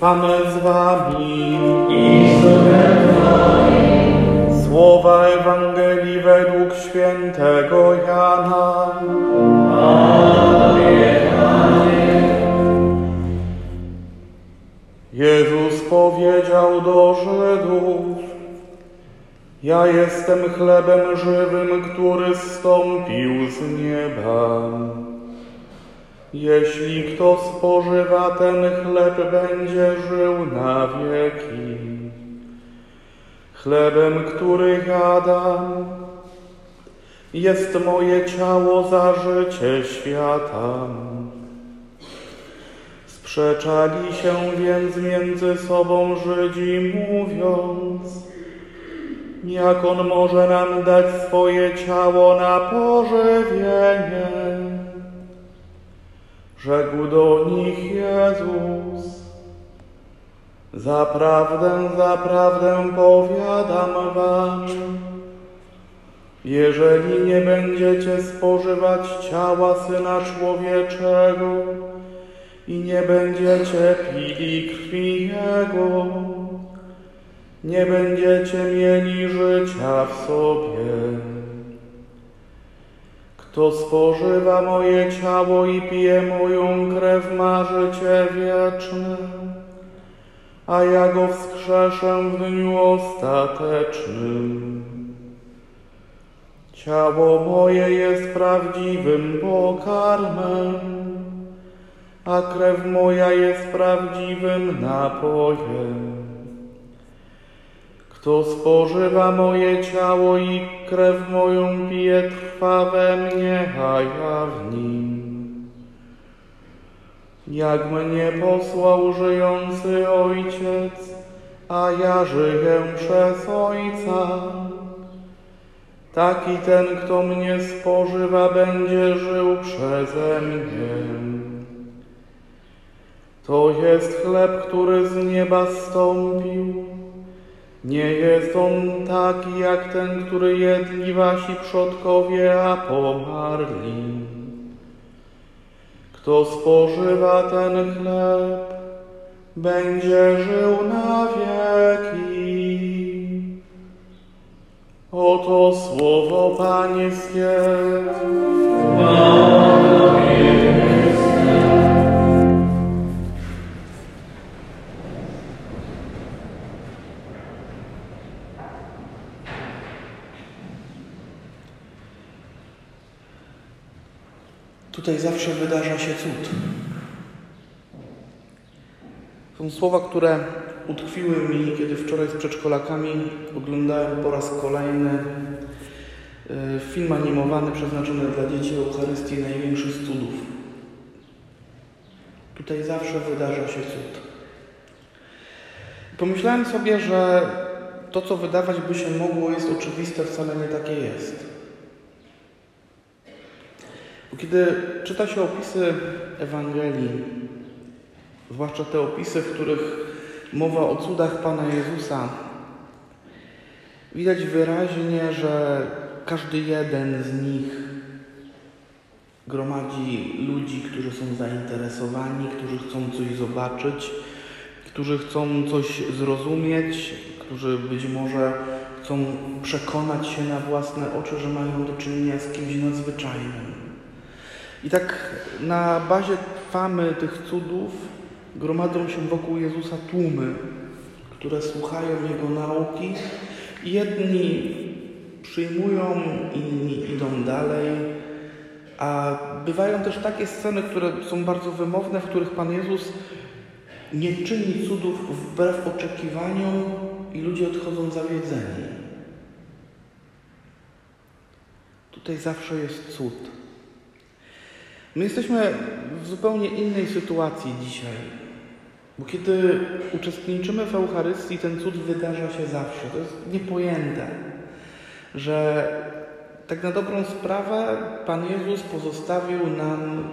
Pan z wami. I. Słowa Ewangelii według świętego Jana. Jezus powiedział do Żydów, ja jestem chlebem żywym, który zstąpił z nieba. Jeśli kto spożywa ten chleb, będzie żył na wieki. Chlebem, który jadam, jest moje ciało za życie świata. Sprzeczali się więc między sobą Żydzi, mówiąc, jak on może nam dać swoje ciało na pożywienie? Rzekł do nich Jezus, zaprawdę, zaprawdę powiadam wam, jeżeli nie będziecie spożywać ciała Syna Człowieczego i nie będziecie pili krwi Jego, nie będziecie mieli życia w sobie. Kto spożywa moje ciało i pije moją krew, ma życie wieczne, a ja go wskrzeszę w dniu ostatecznym. Ciało moje jest prawdziwym pokarmem, a krew moja jest prawdziwym napojem. Kto spożywa moje ciało i krew moją pije, trwa we mnie, a ja w nim. Jak mnie posłał żyjący Ojciec, a ja żyję przez Ojca, taki ten, kto mnie spożywa, będzie żył przeze mnie. To jest chleb, który z nieba stąpił. Nie jest on taki jak ten, który jedli wasi przodkowie, a pomarli. Kto spożywa ten chleb, będzie żył na wieki. Oto słowo Pańskie. Tutaj zawsze wydarza się cud. Są słowa, które utkwiły mi, kiedy wczoraj z przedszkolakami oglądałem po raz kolejny e, film animowany przeznaczony dla dzieci Eucharystii Największy z cudów. Tutaj zawsze wydarza się cud. Pomyślałem sobie, że to, co wydawać by się mogło, jest oczywiste, wcale nie takie jest. Kiedy czyta się opisy Ewangelii, zwłaszcza te opisy, w których mowa o cudach Pana Jezusa, widać wyraźnie, że każdy jeden z nich gromadzi ludzi, którzy są zainteresowani, którzy chcą coś zobaczyć, którzy chcą coś zrozumieć, którzy być może chcą przekonać się na własne oczy, że mają do czynienia z kimś nadzwyczajnym. I tak na bazie famy tych cudów gromadzą się wokół Jezusa tłumy, które słuchają Jego nauki. Jedni przyjmują, inni idą dalej, a bywają też takie sceny, które są bardzo wymowne, w których Pan Jezus nie czyni cudów wbrew oczekiwaniom i ludzie odchodzą zawiedzeni. Tutaj zawsze jest cud. My jesteśmy w zupełnie innej sytuacji dzisiaj, bo kiedy uczestniczymy w Eucharystii, ten cud wydarza się zawsze. To jest niepojęte, że tak na dobrą sprawę Pan Jezus pozostawił nam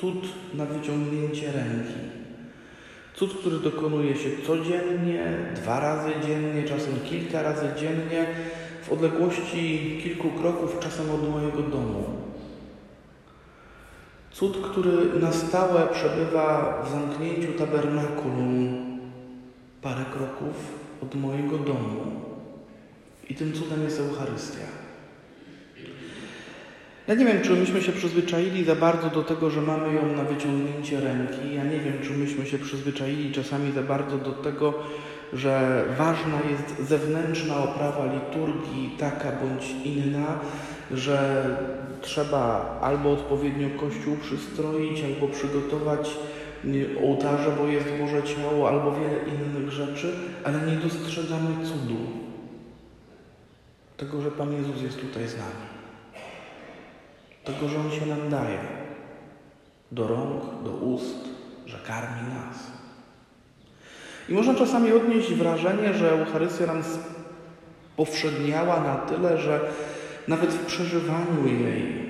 cud na wyciągnięcie ręki. Cud, który dokonuje się codziennie, dwa razy dziennie, czasem kilka razy dziennie, w odległości kilku kroków, czasem od mojego domu. Cud, który na stałe przebywa w zamknięciu tabernakulum, parę kroków od mojego domu. I tym cudem jest Eucharystia. Ja nie wiem, czy myśmy się przyzwyczaili za bardzo do tego, że mamy ją na wyciągnięcie ręki. Ja nie wiem, czy myśmy się przyzwyczaili czasami za bardzo do tego, że ważna jest zewnętrzna oprawa liturgii, taka bądź inna, że trzeba albo odpowiednio kościół przystroić, albo przygotować ołtarze, bo jest Boże Ciało, albo wiele innych rzeczy, ale nie dostrzegamy cudu. Tego, że Pan Jezus jest tutaj z nami. Tego, że On się nam daje. Do rąk, do ust, że karmi nas. I można czasami odnieść wrażenie, że Eucharystia nam powszedniała na tyle, że nawet w przeżywaniu jej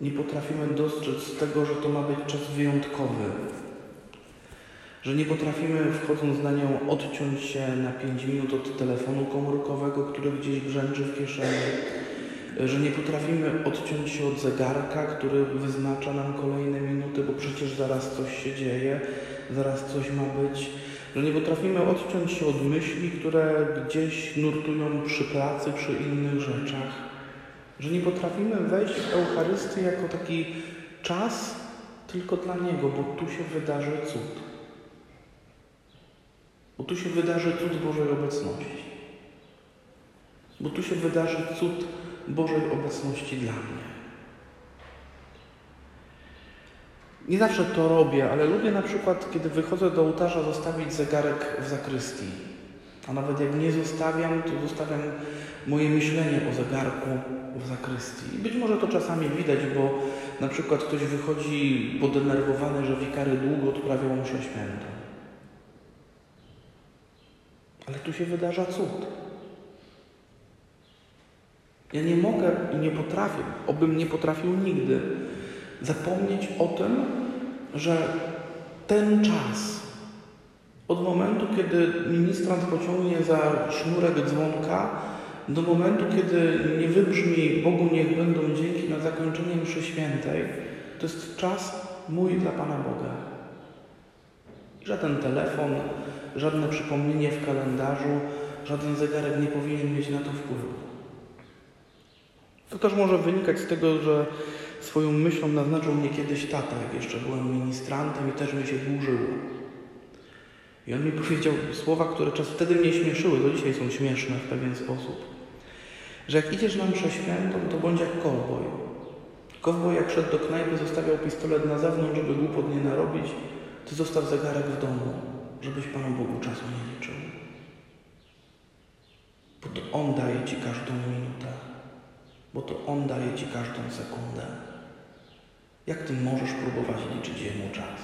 nie potrafimy dostrzec tego, że to ma być czas wyjątkowy. Że nie potrafimy, wchodząc na nią, odciąć się na 5 minut od telefonu komórkowego, który gdzieś brzęczy w kieszeni. Że nie potrafimy odciąć się od zegarka, który wyznacza nam kolejne minuty, bo przecież zaraz coś się dzieje, zaraz coś ma być. Że nie potrafimy odciąć się od myśli, które gdzieś nurtują przy pracy, przy innych rzeczach że nie potrafimy wejść w Eucharystię jako taki czas tylko dla Niego, bo tu się wydarzy cud. Bo tu się wydarzy cud Bożej obecności. Bo tu się wydarzy cud Bożej obecności dla mnie. Nie zawsze to robię, ale lubię na przykład, kiedy wychodzę do ołtarza, zostawić zegarek w zakrystii. A nawet jak nie zostawiam, to zostawiam moje myślenie o zegarku w zakrystii. I być może to czasami widać, bo na przykład ktoś wychodzi podenerwowany, że wikary długo odprawiał mszę świętą. Ale tu się wydarza cud. Ja nie mogę i nie potrafię, obym nie potrafił nigdy zapomnieć o tym, że ten czas, od momentu, kiedy ministrant pociągnie za sznurek dzwonka, do momentu, kiedy nie wybrzmi Bogu niech będą dzięki na zakończenie mszy świętej, to jest czas mój dla Pana Boga. Żaden telefon, żadne przypomnienie w kalendarzu, żaden zegarek nie powinien mieć na to wpływu. To też może wynikać z tego, że swoją myślą naznaczył mnie kiedyś tata, jak jeszcze byłem ministrantem i też mi się dłużyło. I on mi powiedział słowa, które czas wtedy mnie śmieszyły, do dzisiaj są śmieszne w pewien sposób że jak idziesz na mszę świętą, to bądź jak kowboj. Kowboj jak szedł do knajpy, zostawiał pistolet na zewnątrz, żeby głupot nie narobić, ty zostaw zegarek w domu, żebyś Panu Bogu czasu nie liczył. Bo to On daje Ci każdą minutę, bo to On daje Ci każdą sekundę. Jak Ty możesz próbować liczyć Jemu czas?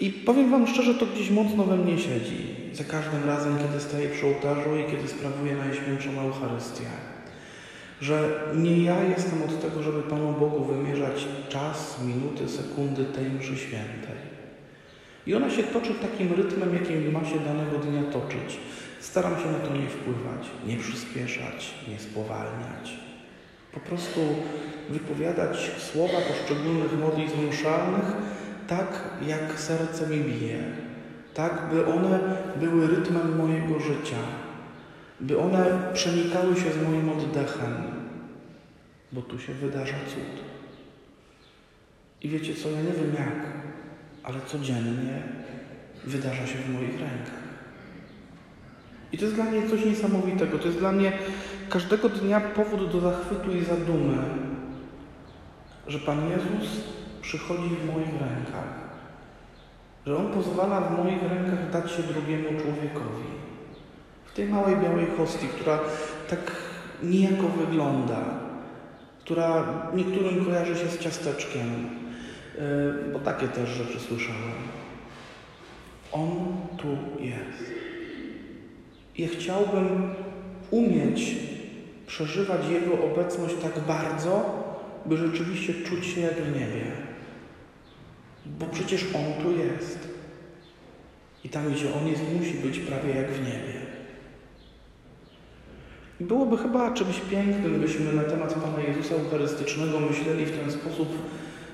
I powiem Wam szczerze, to gdzieś mocno we mnie siedzi. Za każdym razem, kiedy staję przy ołtarzu i kiedy sprawuję Najświętszą Eucharystię. Że nie ja jestem od tego, żeby Panu Bogu wymierzać czas, minuty, sekundy tej mszy świętej. I ona się toczy takim rytmem, jakim ma się danego dnia toczyć. Staram się na to nie wpływać, nie przyspieszać, nie spowalniać. Po prostu wypowiadać słowa poszczególnych modlitw mszalnych, tak, jak serce mi bije, tak, by one były rytmem mojego życia, by one przenikały się z moim oddechem, bo tu się wydarza cud. I wiecie co, ja nie wiem jak, ale codziennie wydarza się w moich rękach. I to jest dla mnie coś niesamowitego. To jest dla mnie każdego dnia powód do zachwytu i zadumy, że Pan Jezus przychodzi w moich rękach. Że On pozwala w moich rękach dać się drugiemu człowiekowi. W tej małej białej hostii, która tak niejako wygląda, która niektórym kojarzy się z ciasteczkiem, yy, bo takie też rzeczy słyszałem. On tu jest. I chciałbym umieć przeżywać Jego obecność tak bardzo, by rzeczywiście czuć się jak w niebie. Bo przecież On tu jest. I tam, gdzie On jest, musi być prawie jak w niebie. Byłoby chyba czymś pięknym, byśmy na temat Pana Jezusa Eucharystycznego myśleli w ten sposób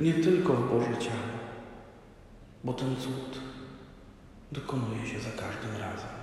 nie tylko w Boże Ciało, bo ten cud, dokonuje się za każdym razem.